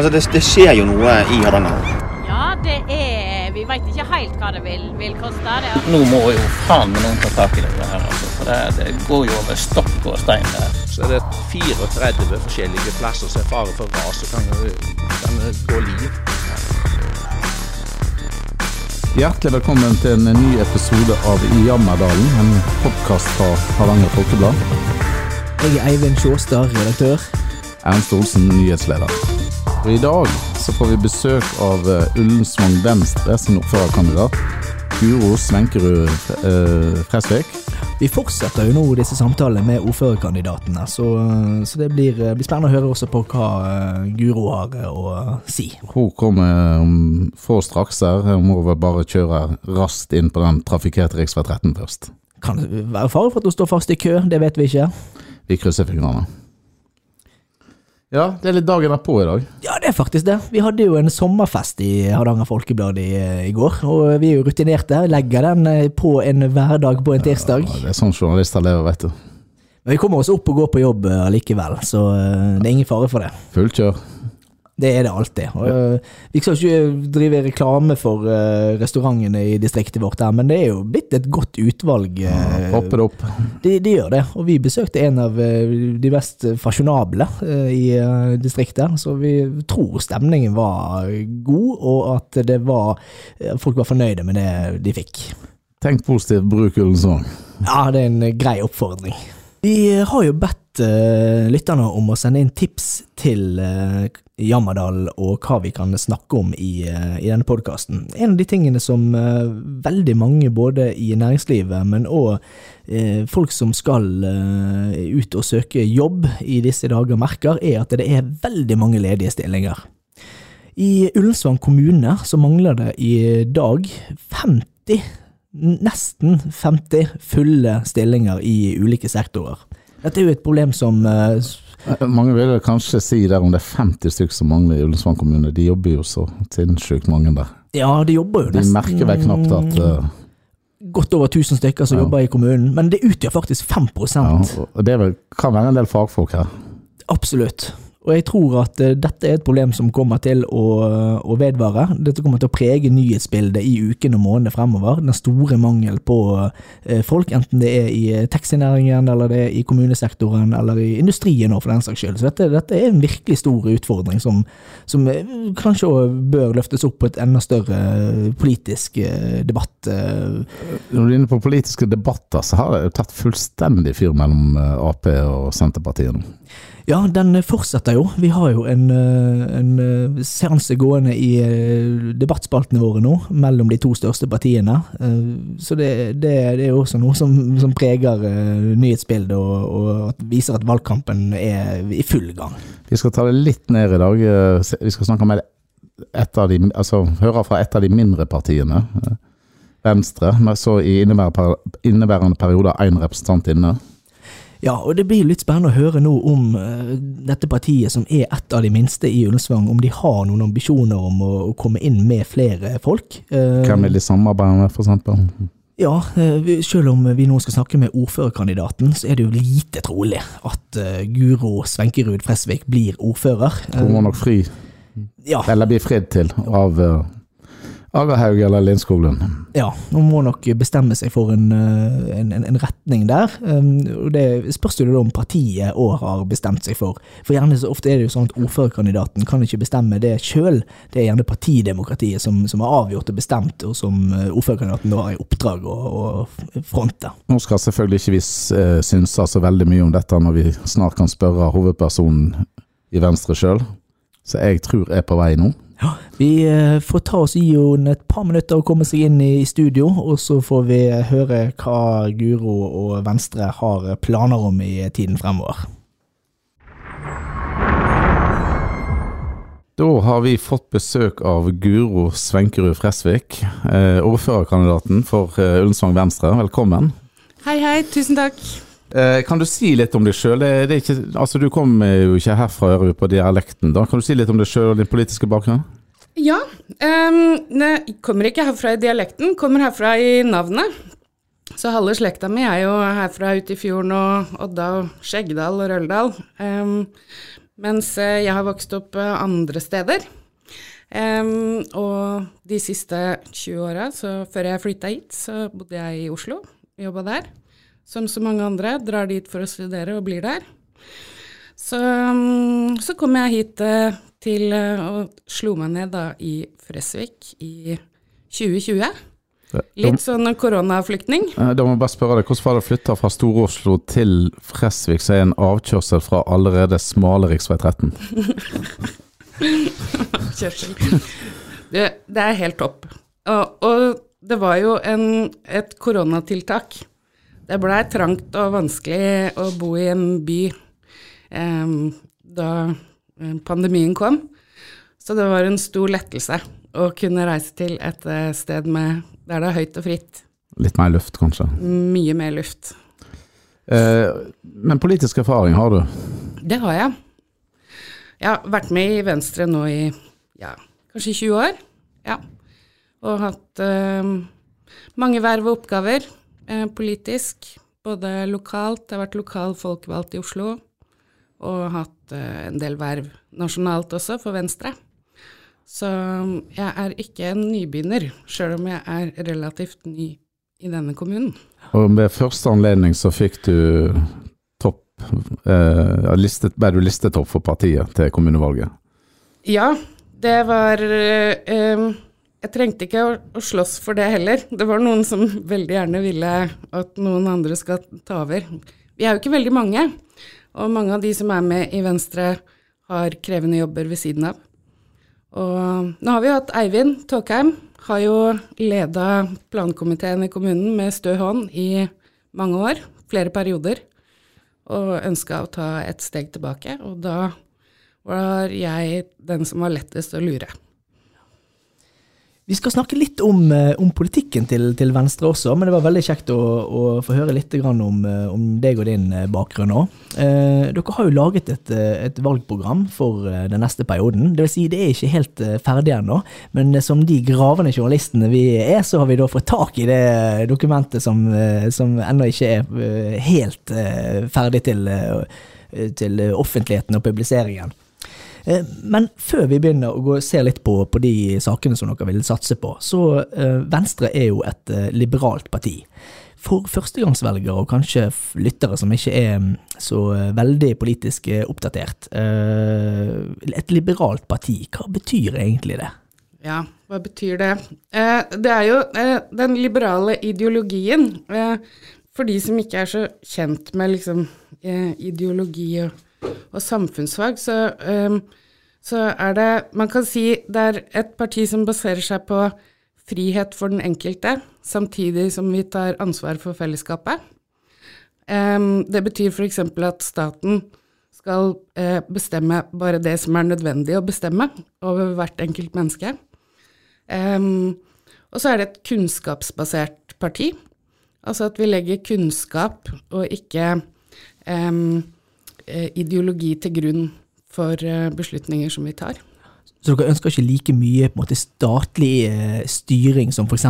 Altså, det, det skjer jo noe i Hardanger. Ja, det er Vi veit ikke helt hva det vil, vil koste. Det er Nå må jo faen meg noen ta tak i det her, altså. For det, det går jo over stokk og stein der. Så er det 34 forskjellige plasser som er fare for ras så kan, kan gå liv. Hjertelig velkommen til en ny episode av I Jammerdalen, en podkast fra Hardanger Folkeblad. Jeg er Eivind Sjåstad, redaktør. Ernst Olsen, nyhetsleder. Og I dag så får vi besøk av eh, Ullensvang Venstre sin ordførerkandidat, Guro Svenkerud eh, Fresvik. Vi fortsetter jo nå disse samtalene med ordførerkandidatene, så, så det blir, blir spennende å høre også på hva eh, Guro har eh, å si. Hun kommer om få straks her. Hun må vel bare kjøre raskt inn på den trafikkerte rv. 13 først. Kan det være fare for at hun står fast i kø, det vet vi ikke. Vi krysser fingrene. Ja, det er litt dagen er på i dag. Ja, det er faktisk det. Vi hadde jo en sommerfest i Hardanger Folkeblad i, i går, og vi er jo rutinerte. Legger den eh, på en hverdag på en tirsdag. Ja, det er sånn journalister lever, vet du. Men vi kommer oss opp og går på jobb eh, allikevel, så eh, det er ingen fare for det. Fullt kjør. Det er det alltid. Og, øh, vi skal ikke drive reklame for øh, restaurantene i distriktet vårt, her, men det er jo blitt et godt utvalg. Ja, Hoppe det opp. De, de gjør det, og vi besøkte en av de mest fasjonable i distriktet, så vi tror stemningen var god, og at det var folk var fornøyde med det de fikk. Tenk positivt, bruk Ullensvang. Ja, det er en grei oppfordring. Vi har jo bedt uh, lytterne om å sende inn tips til uh, Jammerdal og hva vi kan snakke om i, uh, i denne podkasten. En av de tingene som veldig mange, både i næringslivet, men òg folk som skal ut og søke jobb i disse dager, merker, er at det er veldig mange ledige stillinger. I Ullensvang kommune så mangler det i dag 50 nesten 50 fulle stillinger i ulike sektorer. Dette er jo et problem som eh, Eh, Mange vil kanskje si der om det er 50 stykker som mangler i Ullensvang kommune. De jobber jo så sinnssykt mange der. Ja, de jobber jo De nesten merker vel knapt at uh, Godt over 1000 stykker som Ja. jobber i kommunen, men det utgjør faktisk 5 ja, og Det vel, kan være en del fagfolk her. Absolutt. Og jeg tror at eh, dette er et problem som kommer til å, å vedvare. Dette kommer til å prege nyhetsbildet i ukene og månedene fremover. Den store mangel på eh, folk, enten det er i eh, taxinæringen, eller det er i kommunesektoren, eller i industrien for den saks skyld. Så dette, dette er en virkelig stor utfordring som, som kanskje bør løftes opp på et enda større politisk debatt. Når du er inne på politiske debatter, så har det jo tatt fullstendig fyr mellom Ap og Senterpartiet nå. Ja, den fortsetter jo. Vi har jo en, eh, en eh, seanse gående i eh, debattspaltene våre nå, mellom de to største partiene. Eh, Så det, det, det er jo også noe som, som preger eh, nyhetsbildet, og, og viser at valgkampen er i full gang. Vi skal ta det litt ned i dag. eh, Vi skal snakke om et av de, altså høre fra et av de mindre partiene. eh, Venstre, men så i inneværende perioder én representant inne. Ja, og det blir litt spennende å høre nå om uh, dette partiet, som er et av de minste i Ullensvang, om de har noen ambisjoner om å, å komme inn med flere folk. Uh, Hvem vil de samarbeide med, for eksempel? Ja, eh, selv om vi nå skal snakke med ordførerkandidaten, så er det jo lite trolig at Guro Svenkerud Fresvik blir ordfører. Hun må nok fri, Ja, eller bli fridd til, av uh, Agerhaug eller Lindskoglund. ja, hun må nok bestemme seg for en, eh, en, en, retning der. Um, Det spørs jo om partiet òg har bestemt seg for. For gjerne så ofte er det jo sånn at ordførerkandidaten kan ikke bestemme det sjøl. Det er gjerne partidemokratiet som, som har avgjort og bestemt, og som eh, ordførerkandidaten da har i oppdrag å, å fronte. Nå skal selvfølgelig ikke vi uh, synse så veldig mye om dette når vi snart kan spørre hovedpersonen i Venstre sjøl, så jeg tror jeg er på vei nå. Ja, vi eh, får ta oss i henne et par minutter og komme seg inn i studio, og så får vi høre hva Guro og Venstre har planer om i tiden fremover. Da har vi fått besøk av Guro Svenkerud Fresvik, eh, ordførerkandidaten for eh, Ullensvang Venstre. Velkommen. Hei, hei. Tusen takk. Eh, kan du si litt om deg sjøl? Altså, du kommer jo ikke herfra hører vi på dialekten. da. Kan du si litt om deg sjøl og din politiske bakgrunn? Ja, Um, jeg kommer ikke herfra i dialekten, kommer herfra i navnet. Så halve slekta mi er jo herfra ute i fjorden og Odda og Skjeggdal og Røldal. Um, Mens eh, jeg har vokst opp eh, andre steder. Um, og de siste 20 åra, før jeg flytta hit, så bodde jeg i Oslo. Jobba der. Som så mange andre. Drar dit for å studere og blir der. Så, um, så kom jeg hit eh, til å slo meg ned da i Fresvik i 2020. Litt sånn koronaflyktning. eh, da må jeg bare spørre deg, hvordan var det å flytte fra Stor-Oslo til Fresvik, som er en avkjørsel fra allerede smale rv. 13? kjørsel. Det, det er helt topp. Og, og det var jo en, et koronatiltak. Det blei trangt og vanskelig å bo i en by Um, da eh, pandemien kom. Så det var en stor lettelse å kunne reise til et eh, sted med, der det er høyt og fritt. Litt mer luft, kanskje. Mye mer luft. Eh, men politisk erfaring har du? Det har jeg. Jeg har vært med i Venstre nå i ja, kanskje 20 år. Ja. Og hatt eh, mange verv og oppgaver eh, politisk. Både lokalt, jeg har vært lokal folkevalgt i Oslo. Og hatt eh, en del verv nasjonalt også, for Venstre. Så jeg er ikke en nybegynner, sjøl om jeg er relativt ny i denne kommunen. Og ved første anledning så fikk du topp eh, listet, Ble du listetopp for partiet til kommunevalget? Ja, det var eh, Jeg trengte ikke å, å slåss for det heller. Det var noen som veldig gjerne ville at noen andre skal ta over. Vi er jo ikke veldig mange, og mange av de som er med i Venstre, har krevende jobber ved siden av. Og nå har vi jo hatt Eivind Tåkheim, har jo leda plankomiteen i kommunen med stø hånd i mange år, flere perioder, og ønska å ta et steg tilbake. Og da var jeg den som var lettest å lure. Vi skal snakke litt om, eh, om politikken til, til Venstre også, men det var veldig kjekt å, å få høre litt om, eh, om deg og din eh, bakgrunn òg. Dere har jo laget et, et valgprogram for den neste perioden. Det vil si, det er ikke helt ferdig ennå, men som de gravende journalistene vi er, så har vi da fått tak i det dokumentet som, som ennå ikke er helt ferdig til, til offentligheten og publiseringen. Eh, Men før vi begynner å gå se litt på, på de sakene som dere vil satse på, så eh, Venstre er jo et eh, liberalt parti. For førstegangsvelgere og kanskje lyttere som ikke er mm, så veldig politisk oppdatert, et liberalt parti, hva betyr egentlig det? Ja, hva betyr det? Det er jo den liberale ideologien. For de som ikke er så kjent med liksom, ideologi og, og samfunnsfag, så, um, så er det Man kan si det er et parti som baserer seg på frihet for den enkelte, samtidig som vi tar ansvar for fellesskapet. Um, det betyr f.eks. at staten skal uh, bestemme bare det som er nødvendig å bestemme over hvert enkelt menneske. Um, og så er det et kunnskapsbasert parti. Altså at vi legger kunnskap og ikke eh, ideologi til grunn for eh, beslutninger som vi tar. Så dere ønsker ikke like mye måte, statlig eh, styring som f.eks.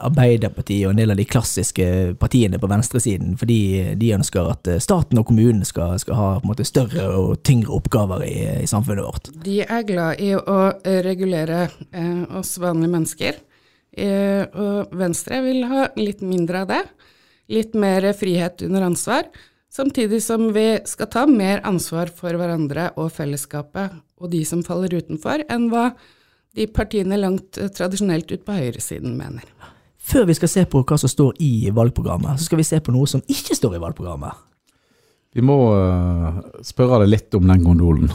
Arbeiderpartiet og en del av de klassiske partiene på venstresiden, fordi de ønsker at eh, staten og kommunen skal, skal ha måte, større og tyngre oppgaver i, i samfunnet vårt. De er glad i å eh, regulere eh, oss vanlige mennesker, eh, og Venstre vil ha litt mindre av det. Litt mer frihet under ansvar, samtidig som vi skal ta mer ansvar for hverandre og fellesskapet og de som faller utenfor, enn hva de partiene langt eh, tradisjonelt ut på høyresiden mener. Før vi skal se på hva som står i valgprogrammet, så skal vi se på noe som ikke står i valgprogrammet. Vi må eh, spørre deg litt om den gondolen.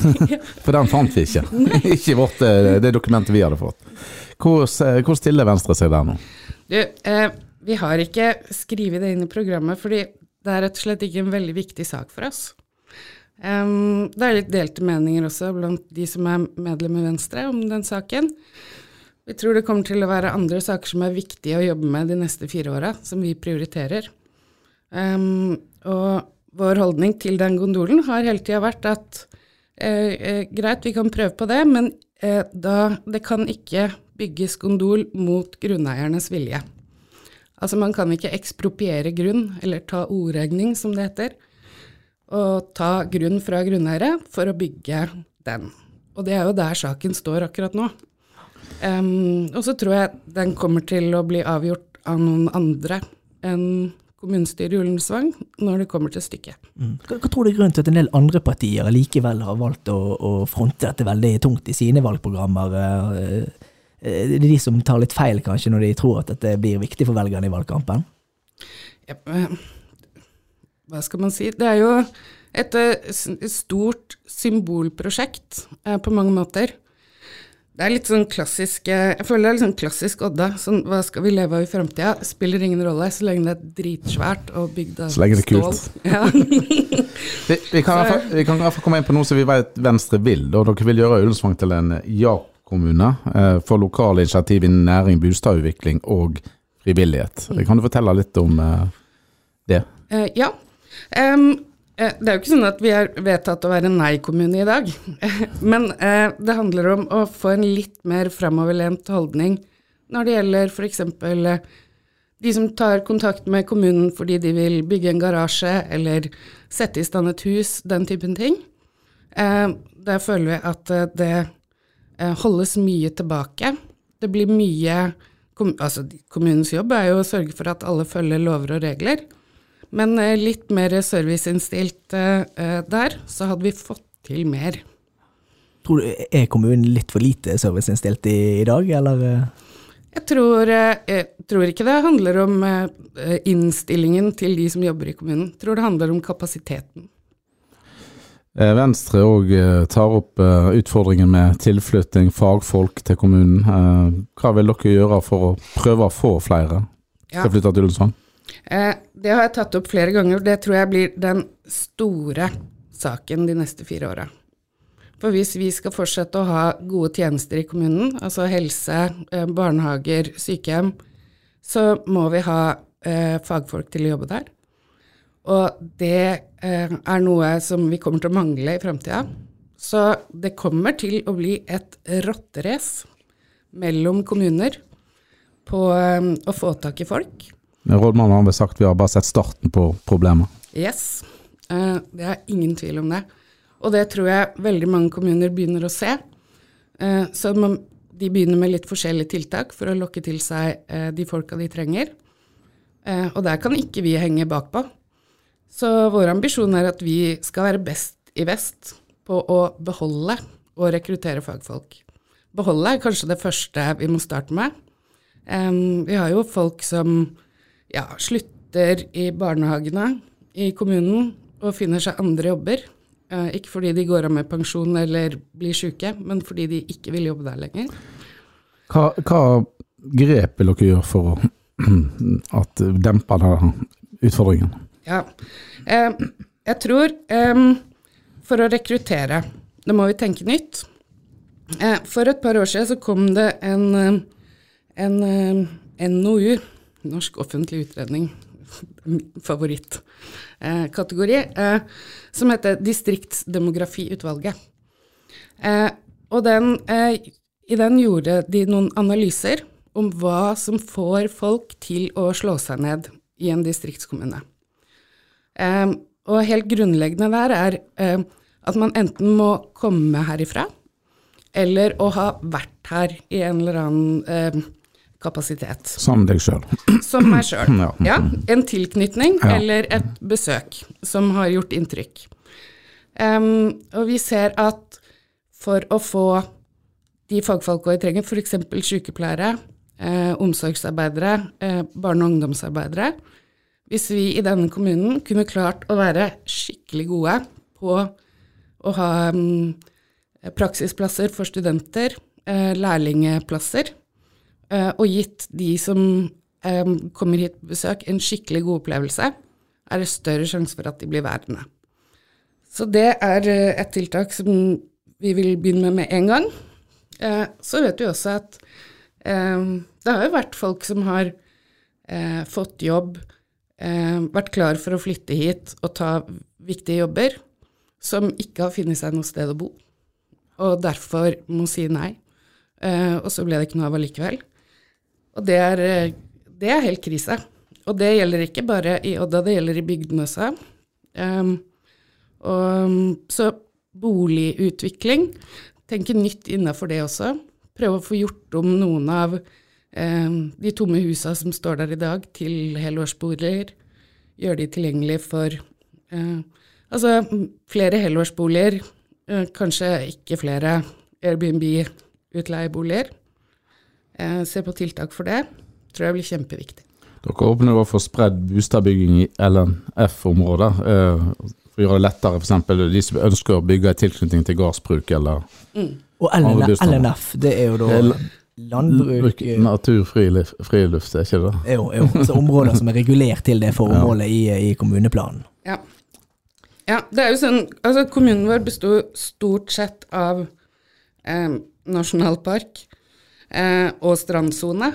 For den fant vi ikke. ikke vårt, eh, det dokumentet vi hadde fått. Hvor, hvor stiller Venstre seg der nå? Du, eh, vi har ikke skrevet det inn i programmet, fordi det er rett og slett ikke en veldig viktig sak for oss. Um, det er litt delte meninger også blant de som er medlem i Venstre om den saken. Vi tror det kommer til å være andre saker som er viktige å jobbe med de neste fire åra, som vi prioriterer. Um, og vår holdning til den gondolen har hele tida vært at eh, eh, greit, vi kan prøve på det, men eh, da det kan ikke bygges gondol mot grunneiernes vilje. Altså man kan ikke ekspropriere grunn, eller ta ordregning, som det heter. og ta grunn fra grunneiere for å bygge den. Og det er jo der saken står akkurat nå. Um, og så tror jeg den kommer til å bli avgjort av noen andre enn kommunestyret i Ullensvang når det kommer til stykket. Mm. Hva, hva, tror du er grunnen til at en del andre partier likevel har valgt å, å fronte dette veldig tungt i sine valgprogrammer? Uh, det er de som tar litt feil, kanskje, når de tror at dette blir viktig for velgerne i valgkampen? Ja, hva skal man si? Det er jo et, et stort symbolprosjekt eh, på mange måter. Det er litt sånn klassisk Jeg føler det er litt sånn klassisk Odda. Sånn, hva skal vi leve av i framtida? Spiller ingen rolle, så lenge det er dritsvært og bygd av stål. Så lenge det er kult. Ja. vi, vi, kan i hvert fall komme inn på noe som vi vet Venstre vil. Da. Dere vil gjøre Ullensvang til en ja-kommune eh, for lokale initiativ innen næring, boligutvikling og frivillighet. Mm. Kan du fortelle litt om eh, det? Uh, ja. Eh, det er jo ikke sånn at vi er vedtatt å være nei-kommune i dag, men eh, det handler om å få en litt mer framoverlent holdning når det gjelder f.eks. Eh, de som tar kontakt med kommunen fordi de vil bygge en garasje eller sette i stand et hus, den typen ting. Der føler vi at det holdes mye tilbake. Det blir mye Altså, kommunens jobb er jo å sørge for at alle følger lover og regler. Men eh, litt mer serviceinnstilt eh, eh, der, så hadde vi fått til mer. Tror du, Er kommunen litt for lite serviceinnstilt i, i dag, eller? Jeg tror, jeg tror, ikke det handler om innstillingen til de som jobber i kommunen. Jeg tror det handler om kapasiteten. Venstre òg tar opp utfordringen med tilflytting, fagfolk til kommunen. Hva vil dere gjøre for å prøve å få flere til å flytte til Ullensvang? Eh, det har jeg tatt opp flere ganger. Det tror jeg blir den store saken de neste fire åra. For hvis vi skal fortsette å ha gode tjenester i kommunen, altså helse, eh, barnehager, sykehjem, så må vi ha eh, fagfolk til å jobbe der. Og det eh, er noe som vi kommer til å mangle i framtida. Så det kommer til å bli et rotterace mellom kommuner på eh, å få tak i folk. Rådmannen har vel sagt vi har bare sett starten på problemet. Yes, uh, det er ingen tvil om det. Og det tror jeg veldig mange kommuner begynner å se. Så de begynner med litt forskjellige tiltak for å lokke til seg de folka de trenger. og der kan ikke vi henge bakpå. Så vår ambisjon er at vi skal være best i vest på å beholde og rekruttere fagfolk. Beholde er kanskje det første vi må starte med. Um, vi har jo folk som ja, slutter i barnehagene i kommunen og finner seg andre jobber. Uh, ikke fordi de går av med pensjon eller blir syke, men fordi de ikke vil jobbe der lenger. Hva, hva grep vil dere gjøre for å at dempe denne utfordringen? Ja, eh, jeg tror eh, for å rekruttere, da må vi tenke nytt. Eh, for et par år siden så kom det en, en, NOU Norsk offentlig utredning, favorittkategori, eh, som heter Distriktsdemografiutvalget. Og den, i den gjorde de noen analyser om hva som får folk til å slå seg ned i en distriktskommune. Eh, og helt grunnleggende der er eh, at man enten må komme herifra, eller å ha vært her i en eller annen eh, kapasitet. Som deg sjøl. Som meg sjøl. Ja. ja. En tilknytning ja. eller et besøk som har gjort inntrykk. Um, og vi ser at for å få de fagfolka vi trenger, f.eks. sykepleiere, eh, omsorgsarbeidere, eh, barne- og ungdomsarbeidere Hvis vi i denne kommunen kunne klart å være skikkelig gode på å ha um, praksisplasser for studenter, eh, lærlingplasser, Eh, og gitt de som eh, kommer hit på besøk, en skikkelig god opplevelse, er det større sjanse for at de blir værende. Så det er et tiltak som vi vil begynne med med en gang. Så vet vi også at det har jo vært folk som har fått jobb, vært klar for å flytte hit og ta viktige jobber, som ikke har funnet seg noe sted å bo, og derfor må si nei. Og så ble det ikke noe av allikevel. Og det er, eh, det er helt krise. Og det gjelder ikke bare i Odda, det gjelder i bygdene også. Eh, Og, så boligutvikling, tenke nytt innafor det også. Prøve å få gjort om noen av eh, de tomme husa som står der i dag, til helårsboliger. Gjøre de tilgjengelige for eh, altså flere helårsboliger, eh, kanskje ikke flere Airbnb-utleieboliger. Eh, se på tiltak for det. Tror jeg blir kjempeviktig. Dere åpner jo for spredd boligbygging i LNF-områder. Eh, for å gjøre det lettere, f.eks. de som ønsker å bygge i tilknytning til gårdsbruk eller Og LNF, det er jo da landbruk eh, naturfriluft, er ikke det? Jo, jo. Så områder som er regulert til det formålet i, i kommuneplanen. Ja. ja, det er jo sånn Altså, kommunen vår besto stort sett av eh, nasjonalpark eh, og strandsone.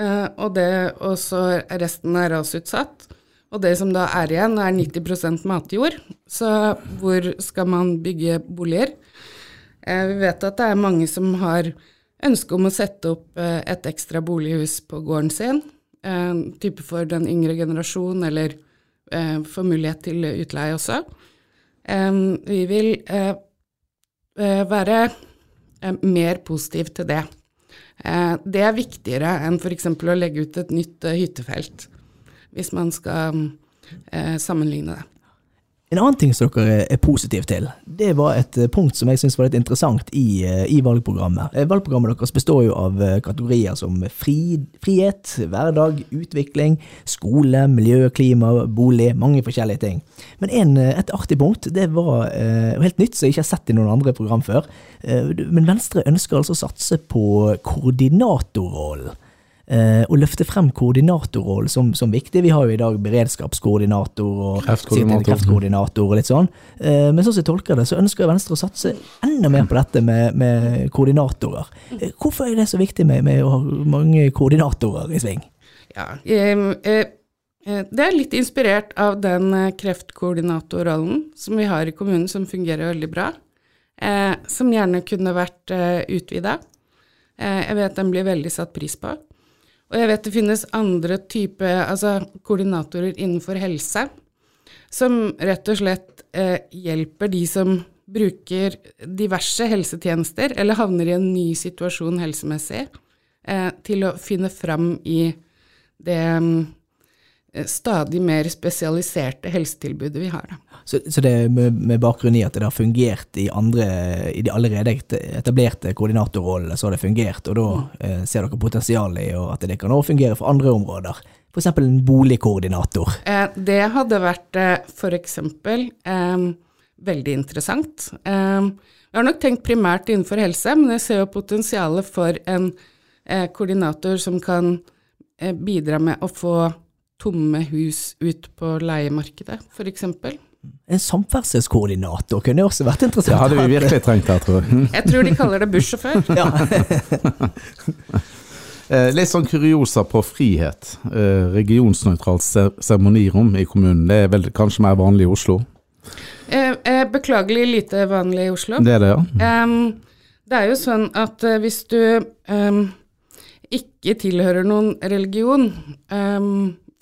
Eh, og det og så resten er rasutsatt. Og det som da er igjen, er 90% matjord. Så hvor skal man bygge boliger? Eh, vi vet at det er mange som har ønske om å sette opp eh, et ekstra bolighus på gården sin. Eh, type for den yngre generasjon, eller eh, få mulighet til utleie også. Vi vil være mer positiv til det. Det er viktigere enn f.eks. å legge ut et nytt hyttefelt, hvis man skal sammenligne det. En annen ting som dere er positive til, det var et eh, punkt som jeg syns var litt interessant i, eh, i valgprogrammet. Eh, Valgprogrammet deres består jo av kategorier som fri, frihet, hverdag, utvikling, skole, miljø, klima, bolig, mange forskjellige ting. Men en, et artig punkt, det var helt nytt, som jeg ikke har sett i noen andre program før. Men Venstre ønsker altså å satse på koordinatorrollen. Eh, og løfte frem koordinatorrollen som, som viktig. Vi har jo i dag beredskapskoordinator og Kreftkoordinator. kreftkoordinator og litt sånn. Eh, men sånn som jeg tolker det, så ønsker Venstre å satse enda mer på dette med, med koordinatorer. Eh, hvorfor er det så viktig med, med å ha mange koordinatorer i sving? Ja, det er litt inspirert av den kreftkoordinatorrollen som vi har i kommunen, som fungerer veldig bra. Eh, som gjerne kunne vært eh, utvida. Eh, jeg vet den blir veldig satt pris på. Og jeg vet det finnes andre type altså koordinatorer innenfor helse, som rett og slett eh, hjelper de som bruker diverse helsetjenester, eller havner i en ny situasjon helsemessig, eh, til å finne fram i det mm, stadig mer spesialiserte helsetilbudet vi har. Så, så det er med, med bakgrunn i at det har fungert i, andre, i de allerede etablerte koordinatorrollene, så har det fungert, og da eh, ser dere potensial i at det kan også fungere for andre områder. F.eks. en boligkoordinator. Eh, det hadde vært eh, eksempel eh, veldig interessant. Eh, jeg har nok tenkt primært innenfor helse, men jeg ser jo potensialet for en eh, koordinator som kan eh, bidra med å få tomme hus ut på leiemarkedet, for eksempel. En samferdselskoordinator kunne også vært Det hadde vi virkelig trengt her, tror jeg. Jeg tror de kaller det bussjåfør. Ja. Eh, Litt sånn kuriosa på frihet. Eh, Regionsnøytralt seremonirom i kommunen. Det er vel kanskje mer vanlig i Oslo? Eh, eh, beklagelig lite vanlig i Oslo. Det er det, ja. Em, det er jo sånn at hvis du ikke tilhører noen religion,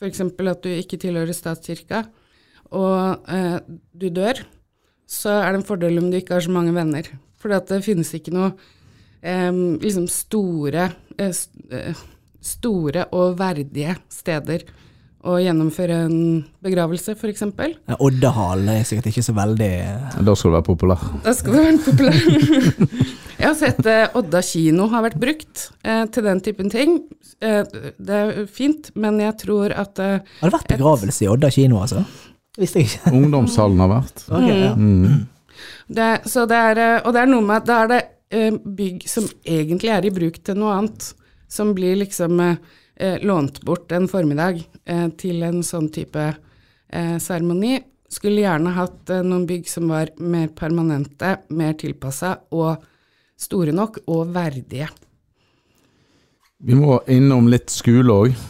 f.eks. at du ikke tilhører statskirka, og eh, du dør, så er det en fordel om du ikke har så mange venner. For det finnes ikke noe eh, liksom store, eh, eh, store og verdige steder å gjennomføre en begravelse, f.eks. Oddahal er sikkert ikke så veldig Da skal du være populær. Da skal du være populær. Jeg har sett eh, Odda kino har vært brukt eh, til den typen ting. Eh, det er fint, men jeg tror at eh, Har det vært begravelse i Odda kino, altså? Visste jeg ikke. Ungdomshallen har vært. Ok, ja. Mm. det, så det er, eh, Og det er noe med at da er det eh, bygg som egentlig er i bruk til noe annet, som blir liksom eh, eh, lånt bort en formiddag eh, til en sånn type eh, seremoni. Skulle gjerne hatt eh, noen bygg som var mer permanente, mer tilpassa og store nok og verdige. Vi må innom litt skole òg.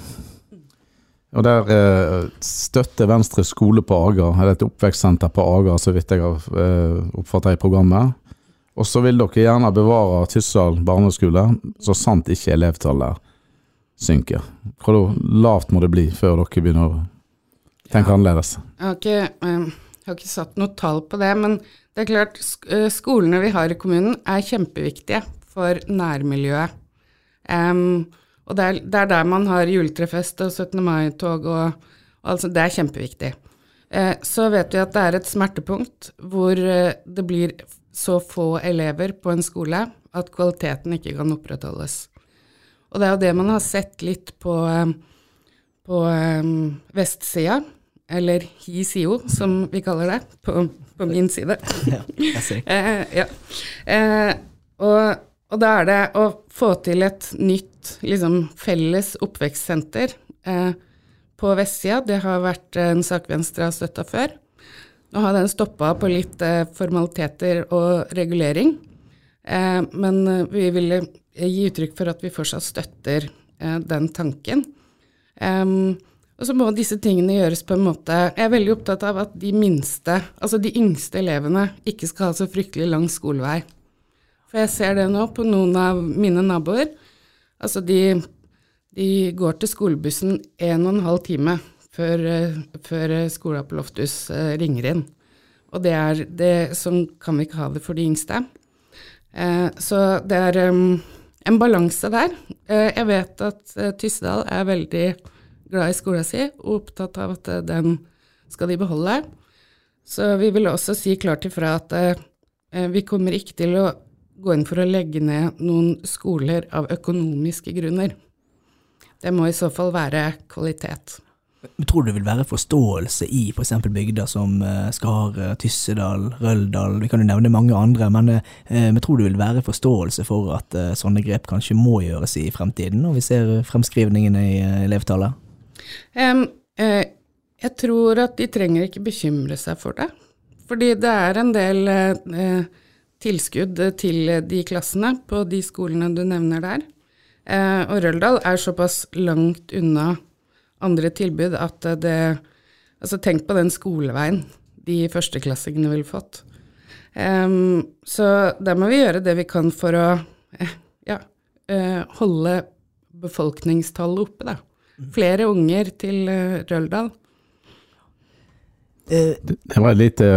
Og der eh, støtter Venstre skole på Ager, eller et oppvekstsenter på Ager, så vidt jeg har eh, oppfatta i programmet. Og så vil dere gjerne bevare Tyssdal barneskole, så sant ikke elevtallet synker. Hvor lavt må det bli før dere begynner å tenke annerledes? Jeg har ikke, eh, Jeg har ikke satt noe tall på det, men det er klart, eh, skolene vi har i kommunen er kjempeviktige for nærmiljøet. Um, og det er, det er der man har juletrefest og 17. mai-tog og, og altså, det er kjempeviktig. Eh, så vet vi at det er et smertepunkt hvor eh, det blir så få elever på en skole at kvaliteten ikke kan opprettholdes. Og det er jo det man har sett litt på, eh, på eh, vestsida, eller HiSIO som vi kaller det, på, på min side. Ja, jeg ser. Eh, ja. Eh, og, og da er det å få til et nytt liksom, felles oppvekstsenter eh, på vestsida. Det har vært en sak Venstre har støtta før. Nå har den stoppa på litt eh, formaliteter og regulering, eh, men vi ville gi uttrykk for at vi fortsatt støtter eh, den tanken. Um, og så må disse tingene gjøres på en måte Jeg er veldig opptatt av at de minste, altså de yngste elevene, ikke skal ha så fryktelig lang skolevei. For jeg ser det nå på noen av mine naboer. Altså de, de går til skolebussen en og en halv time før, eh, før eh, skolen på Loftus eh, ringer inn. Og det er det, sånn kan vi ikke ha det for de yngste. Eh, så det er em, en balanse der. Eh, jeg vet at eh, Tyssedal er veldig glad i skolen sin og opptatt av at eh, den skal de beholde. Så vi vil også si klart ifra at vi kommer ikke til å gå inn for å legge ned noen skoler av økonomiske grunner. Det må i så fall være kvalitet. Tror du det vil være forståelse i f.eks. bygder som eh, Skar, eh, Tyssedal, Røldal, vi kan jo nevne mange andre, men, vi tror det vil være forståelse for at eh, sånne grep kanskje må gjøres i fremtiden, når vi ser fremskrivningene i eh, elevtallet? Um, uh, jeg tror at de trenger ikke bekymre seg for det. Fordi det er en del eh, eh, tilskudd til de klassene på de skolene du nevner der. Eh, og Røldal er såpass langt unna andre tilbud at det Altså tenk på den skoleveien de førsteklassingene ville fått. Um, så der må vi gjøre det vi kan for å eh, ja, eh, holde befolkningstallet oppe, da. Flere unger til eh, Røldal. Det var et lite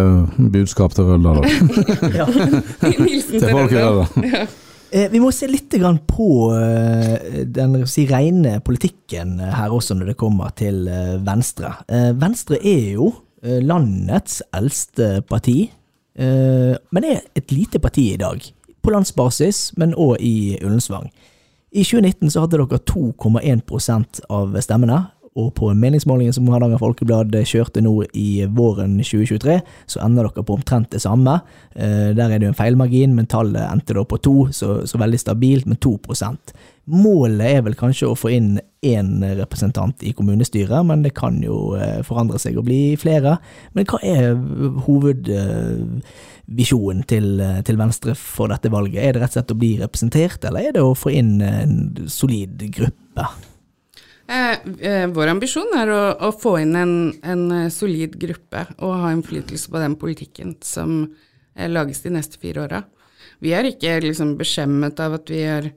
budskap til Røldal. da. Hilsen Til folk i Røldal. Eh, vi må se litt på eh, den si, rene politikken eh, her også når det kommer til eh, Venstre. Eh, Venstre er jo eh, landets eldste parti, eh, men er et lite parti i dag. På landsbasis, men òg i Ullensvang. I 2019 så hadde dere 2,1% av stemmene, og på meningsmålingen som Hardanger Folkeblad kjørte nå i våren 2023, så ender dere på omtrent det samme. Eh, Der er det jo en feilmargin, men tallet endte da på to, så, så veldig stabilt med 2% Målet er vel kanskje å få inn én representant i kommunestyret, men det kan jo eh, forandre seg og bli flere. Men hva er hovedvisjonen til, eh, til Venstre for dette valget? Er det rett og slett å bli representert, eller er det å få inn en solid gruppe? Eh, eh, vår ambisjon er å, å få inn en, en eh, solid gruppe og ha innflytelse på den politikken som lages de neste fire åra. Vi er ikke liksom beskjemmet av at vi er,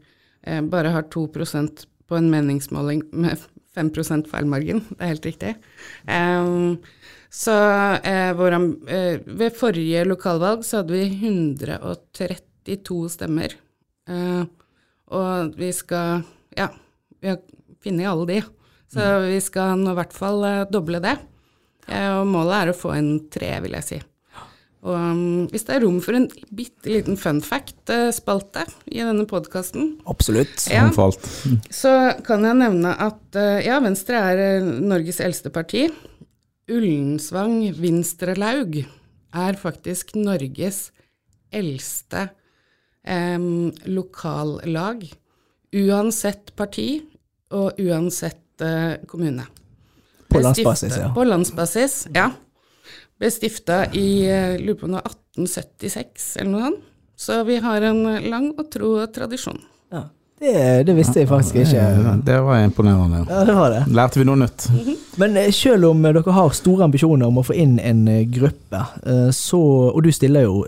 bare har 2% på en meningsmåling med 5 feilmargin. Det er helt riktig. Em, så eh, vår, eh, ved forrige lokalvalg så hadde vi 132 stemmer. Eh, og vi skal Ja, vi har funnet alle de. Så vi skal nå i hvert fall eh, doble det. Eh, og målet er å få inn tre, vil jeg si. Og um, hvis det er rom for en bitte liten fun fact-spalte i denne podkasten, Absolutt. Ja. Så kan jeg nevne at eh, ja, Venstre er eh, Norges eldste parti. Ullensvang Vinstrelaug er faktisk Norges eldste em, lokallag. Uansett parti og uansett uh, kommune. På landsbasis, ja. På landsbasis, ja. Ble stifta i eh, lurer på noe 1876 eller noe sånt. Så vi har en lang og tro tradisjon. Ja. Det, det visste jeg faktisk ikke. Det, var imponerende. Ja, det var det. Lærte vi noe nytt? Men eh, selv om eh, dere har store ambisjoner om å få inn en eh, gruppe, så, og du stiller jo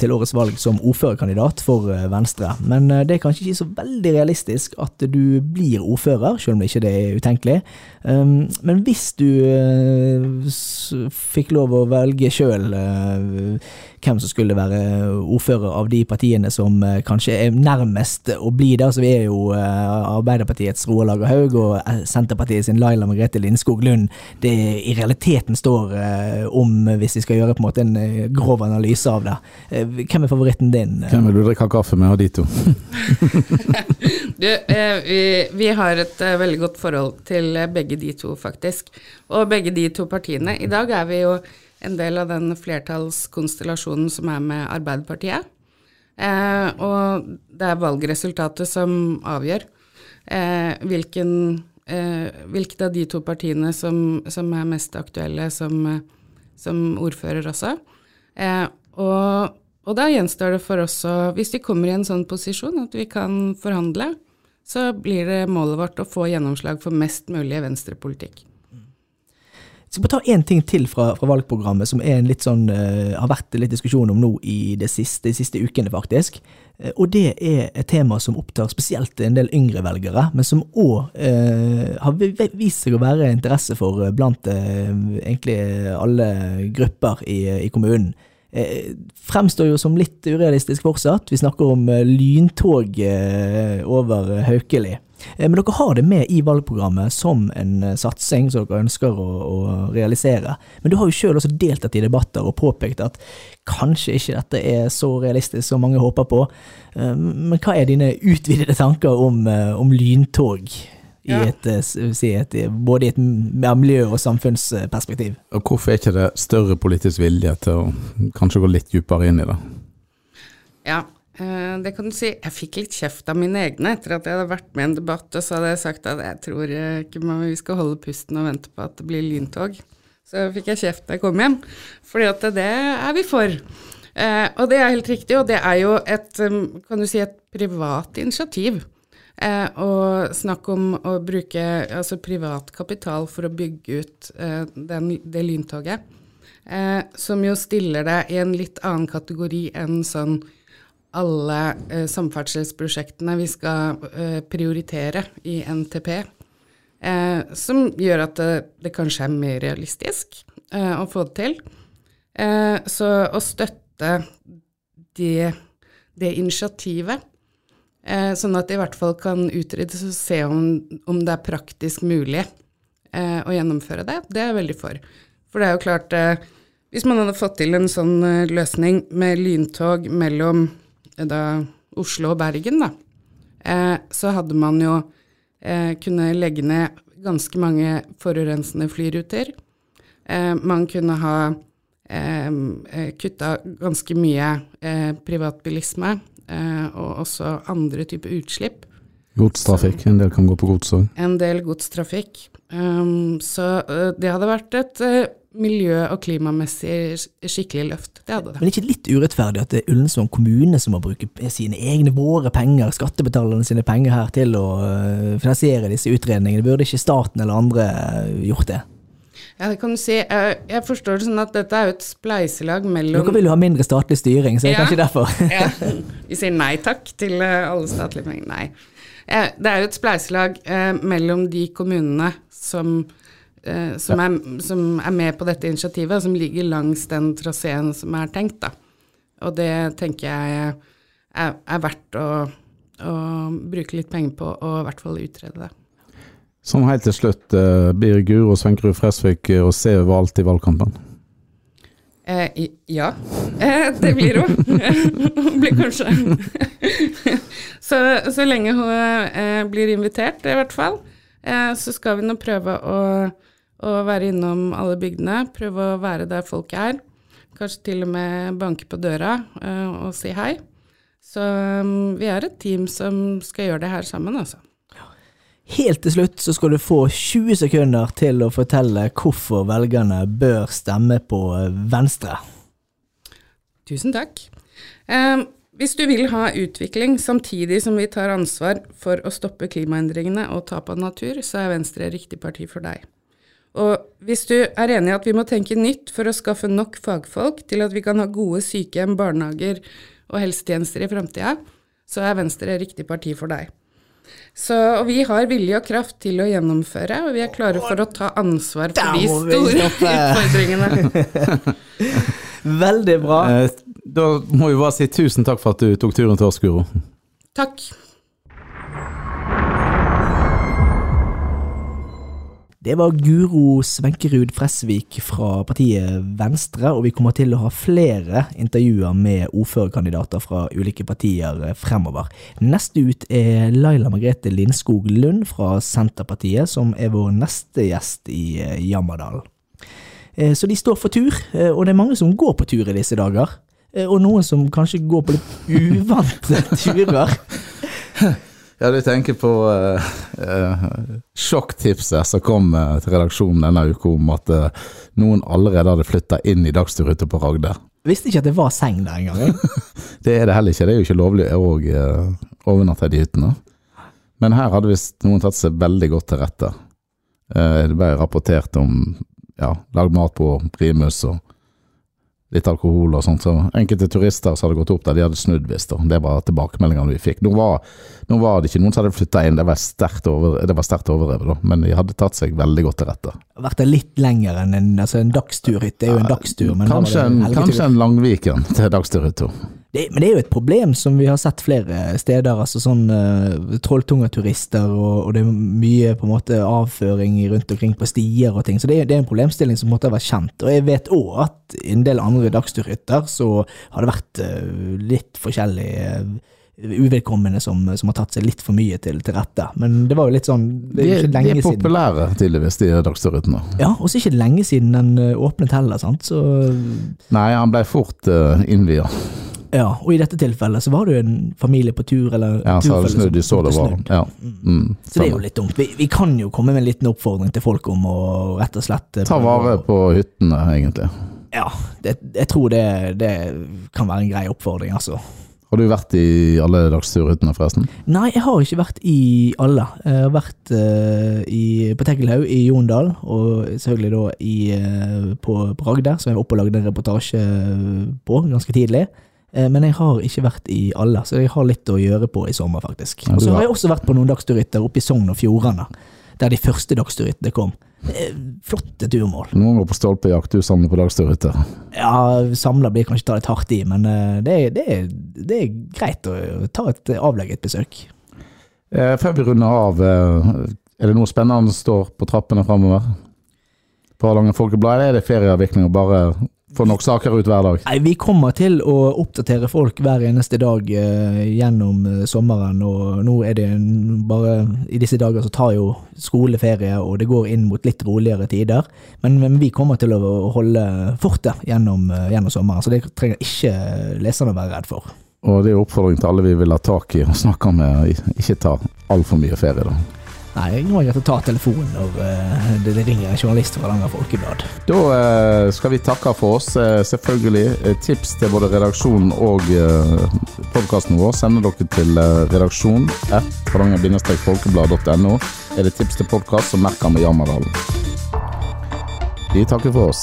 til årets valg som ordførerkandidat for Venstre, men det er kanskje ikke så veldig realistisk at du blir ordfører, selv om det ikke er utenkelig. Um, Men hvis du fikk lov å velge sjøl hvem som skulle være ordfører av de partiene som eh, kanskje er nærmest å bli det, så vi er jo eh, Arbeiderpartiets Roar Lager Haug og eh, Senterpartiet sin Laila Margrethe Lindskog Lund det i realiteten står om, hvis vi skal gjøre på en måte en grov analyse av det. Hvem er favoritten din? Hvem vil du drikke kaffe med av de to? Du, vi, vi har et veldig godt forhold til begge de to, faktisk. Og begge de to partiene. I dag er vi jo en del av den flertallskonstellasjonen som er med Arbeiderpartiet. Eh, og det er valgresultatet som avgjør eh, hvilken, eh, hvilket av de to partiene som, som er mest aktuelle som, som ordfører også. Eh, og, og da gjenstår det for oss å, hvis vi kommer i en sånn posisjon at vi kan forhandle, så blir det målet vårt å få gjennomslag for mest mulig venstrepolitikk. Jeg skal bare ta én ting til fra, fra valgprogrammet, som er en litt sånn, uh, har vært litt diskusjon om nå i de siste, de siste ukene, faktisk. Uh, og det er et tema som opptar spesielt en del yngre velgere, men som òg uh, har vist seg å være interesse for eh, blant eh, egentlig alle grupper i, i kommunen. Eh, fremstår jo som litt urealistisk fortsatt. Vi snakker om eh, lyntog eh, over Haukeli. Men dere har det med i valgprogrammet som en satsing som dere ønsker å, å realisere. Men du har jo sjøl også deltatt i debatter og påpekt at kanskje ikke dette er så realistisk som mange håper på. Men hva er dine utvidede tanker om, om lyntog? I et, eh, si et, både i et miljø- og samfunnsperspektiv. Og hvorfor er ikke det større politisk vilje til å kanskje gå litt dypere inn i det? Ja, eh, det kan du si. Jeg fikk litt kjeft av mine egne etter at jeg hadde vært med i en debatt, og så hadde jeg sagt at jeg tror eh, ikke man- vi skal holde pusten og vente på at det blir lyntog. Så fikk jeg kjeft da jeg kom hjem, fordi at det er vi for. Eh, og det er helt riktig, og det er jo et, um, kan du si, et privat initiativ. Eh, og snakk om å bruke altså privat kapital for å bygge ut eh, den, det lyntoget. Eh, som jo stiller det i en litt annen kategori enn sånn alle eh, samferdselsprosjektene vi skal eh, prioritere i NTP. Eh, som gjør at det, det kanskje er mer realistisk å få det til. Så å støtte det, det initiativet, sånn at det i hvert fall kan utredes og se om, om det er praktisk mulig eh, å gjennomføre det, det er jeg veldig for. For det er jo klart, eh, hvis man hadde fått til en sånn eh, løsning med lyntog mellom eh, da, Oslo og Bergen, da, eh, så hadde man jo eh, kunne legge ned ganske mange forurensende flyruter. Eh, man kunne ha eh, eh, kutta ganske mye eh, privatbilisme eh, og også andre typer utslipp. Godstrafikk, en del kan gå på gods òg. En del godstrafikk. Um, så eh, det hadde vært et eh, miljø- og klimamessig skikkelig løft. Det hadde det. Men er ikke litt urettferdig at det er Ullensvang kommune som må bruke sine egne, våre penger, skattebetalerne sine penger her til å finansiere disse utredningene? Burde ikke staten eller andre gjort det? Ja, det kan du si. Jeg, jeg forstår det sånn at dette er jo et spleiselag mellom Dere vil jo ha mindre statlig styring, så det er Ja. kanskje derfor. ja. Vi sier nei takk til eh, alle statlige penger. Nei. Det er jo et spleiselag eh, mellom de kommunene som, eh, som, er, som er med på dette initiativet, som ligger langs den traseen som er tenkt. Da. Og det tenker jeg er, er verdt å, å bruke litt penger på, og i hvert fall utrede det. Sånn helt til slutt, eh, blir Guro Svenkerud Fresvik eh, å se overalt i valgkampen? Eh, ja, eh, det blir hun. Hun blir kanskje så, så lenge hun eh, blir invitert, i hvert fall, eh, så skal vi nå prøve å, å være innom alle bygdene. Prøve å være der folk er. Kanskje til og med banke på døra eh, og si hei. Så um, vi er et team som skal gjøre det her sammen, altså. Helt til slutt så skal du få 20 sekunder til å fortelle hvorfor velgerne bør stemme på øh, Venstre. Tusen takk. Eh, Hvis du vil ha utvikling samtidig som vi tar ansvar for å stoppe klimaendringene og tap av natur, så er Venstre riktig parti for deg. Og hvis du er enig i at vi må tenke nytt for å skaffe nok fagfolk til at vi kan ha gode sykehjem, barnehager og helsetjenester i framtida, så er Venstre riktig parti for deg. Så, og vi har vilje og kraft til å gjennomføre, og vi er klare for å ta ansvar for de store utfordringene. Veldig bra. Eh, Da må vi bare si tusen takk for at du tok turen til oss, Guro. Takk. Det var Guro Svenkerud Fresvik fra partiet Venstre, og vi kommer til å ha flere intervjuer med ordførerkandidater fra ulike partier fremover. Neste ut er Laila Margrethe Lindskog Lund fra Senterpartiet, som er vår neste gjest i eh, Jammerdalen. Eh, Så de står for tur, eh, og det er mange som går på tur i disse dager. Og noen som kanskje går på litt uvante turer. Ja, du tenker på uh, uh, sjokktipset som kom uh, til redaksjonen denne uka om at noen allerede hadde flytta inn i dagsturhytta på Ragde. Visste ikke at det var seng der engang. Det er det heller ikke, det er jo ikke lovlig å overnatte i de hyttene. Men her hadde visst noen tatt seg veldig godt til rette. Det ble rapportert om ja, lagd mat på primus og litt alkohol og sånt. Så enkelte turister som hadde gått opp der, de hadde snudd visst. Det var tilbakemeldingene vi fikk. Nå var, nå var det ikke noen som hadde flytta inn, det var sterkt over, det overdrevet, da. Men de hadde tatt seg veldig godt til rette. Vært der litt lenger enn en, altså en dagsturhytte. er jo en dagstur, men det Kanskje en, kanskje en Langviken til dagsturhytta. Det, men det er jo et problem som vi har sett flere steder. altså sånn uh, Trolltunga-turister, og, og det er mye på en måte avføring rundt omkring på stier og ting. Så det, det er en problemstilling som måtte ha vært kjent. Og jeg vet òg at i en del andre dagsturhytter så har det vært uh, litt forskjellig uh, uvedkommende som, som har tatt seg litt for mye til, til rette. Men det var jo litt sånn Det er de lenge er siden. populære, tydeligvis, de dagsturhyttene. Ja, og så ikke lenge siden den åpnet heller, sant. Så Nei, han ble fort uh, innvia. Ja, og i dette tilfellet så var det jo en familie på tur, eller Ja, så hadde snudd, de så det var ja. mm, Så det er jo litt dumt. Vi, vi kan jo komme med en liten oppfordring til folk om å rett og slett eh, Ta vare på hyttene, egentlig. Ja, det, jeg tror det, det kan være en grei oppfordring, altså. Har du vært i alle dagsturhyttene, forresten? Nei, jeg har ikke vært i alle. Jeg har vært uh, i, på Tekkelhaug i Jondal, og selvfølgelig da i, uh, på, Bragder, Ragde, som jeg var oppe og lagde en reportasje på ganske tidlig. Eh, Men jeg har ikke vært i alle, så jeg har litt å gjøre på i sommer, faktisk. Og så har- har jeg også vært på noen dagsturhytter oppe i Sogn og Fjordane, der de første dagsturhyttene kom. Eh, Flotte turmål. Noen går på stolpejakt, du samler på dagsturhytter. Ja, samla blir kanskje ta litt hardt i, men eh, det, er- det, er, det er greit å ta et avlegget besøk. Før vi runder av, er det noe spennende som står på trappene framover? På Hardanger Folkeblad, er det ferieavvikling og bare få nok saker ut hver dag? Nei, Vi kommer til å oppdatere folk hver eneste dag eh, gjennom eh, sommeren, og nå er det bare I disse dager så tar jo skoleferie, og det går inn mot litt roligere tider. Men, men vi kommer til å holde fortet gjennom, eh, gjennom sommeren, så det trenger ikke leserne være redd for. Og det er oppfordring til alle vi vil ha tak i og snakke med, ikke ta altfor mye ferie, da. Nei, jeg må ikke ta telefonen når eh, det, ringer en journalist fra Langer Folkeblad. Da eh, skal vi takke for oss. Eh, selvfølgelig tips til både redaksjonen og podkasten vår. Sender dere til redaksjon hardanger-folkeblad.no. Er det tips til podkast, så merker vi Jammerdalen. Vi takker for oss.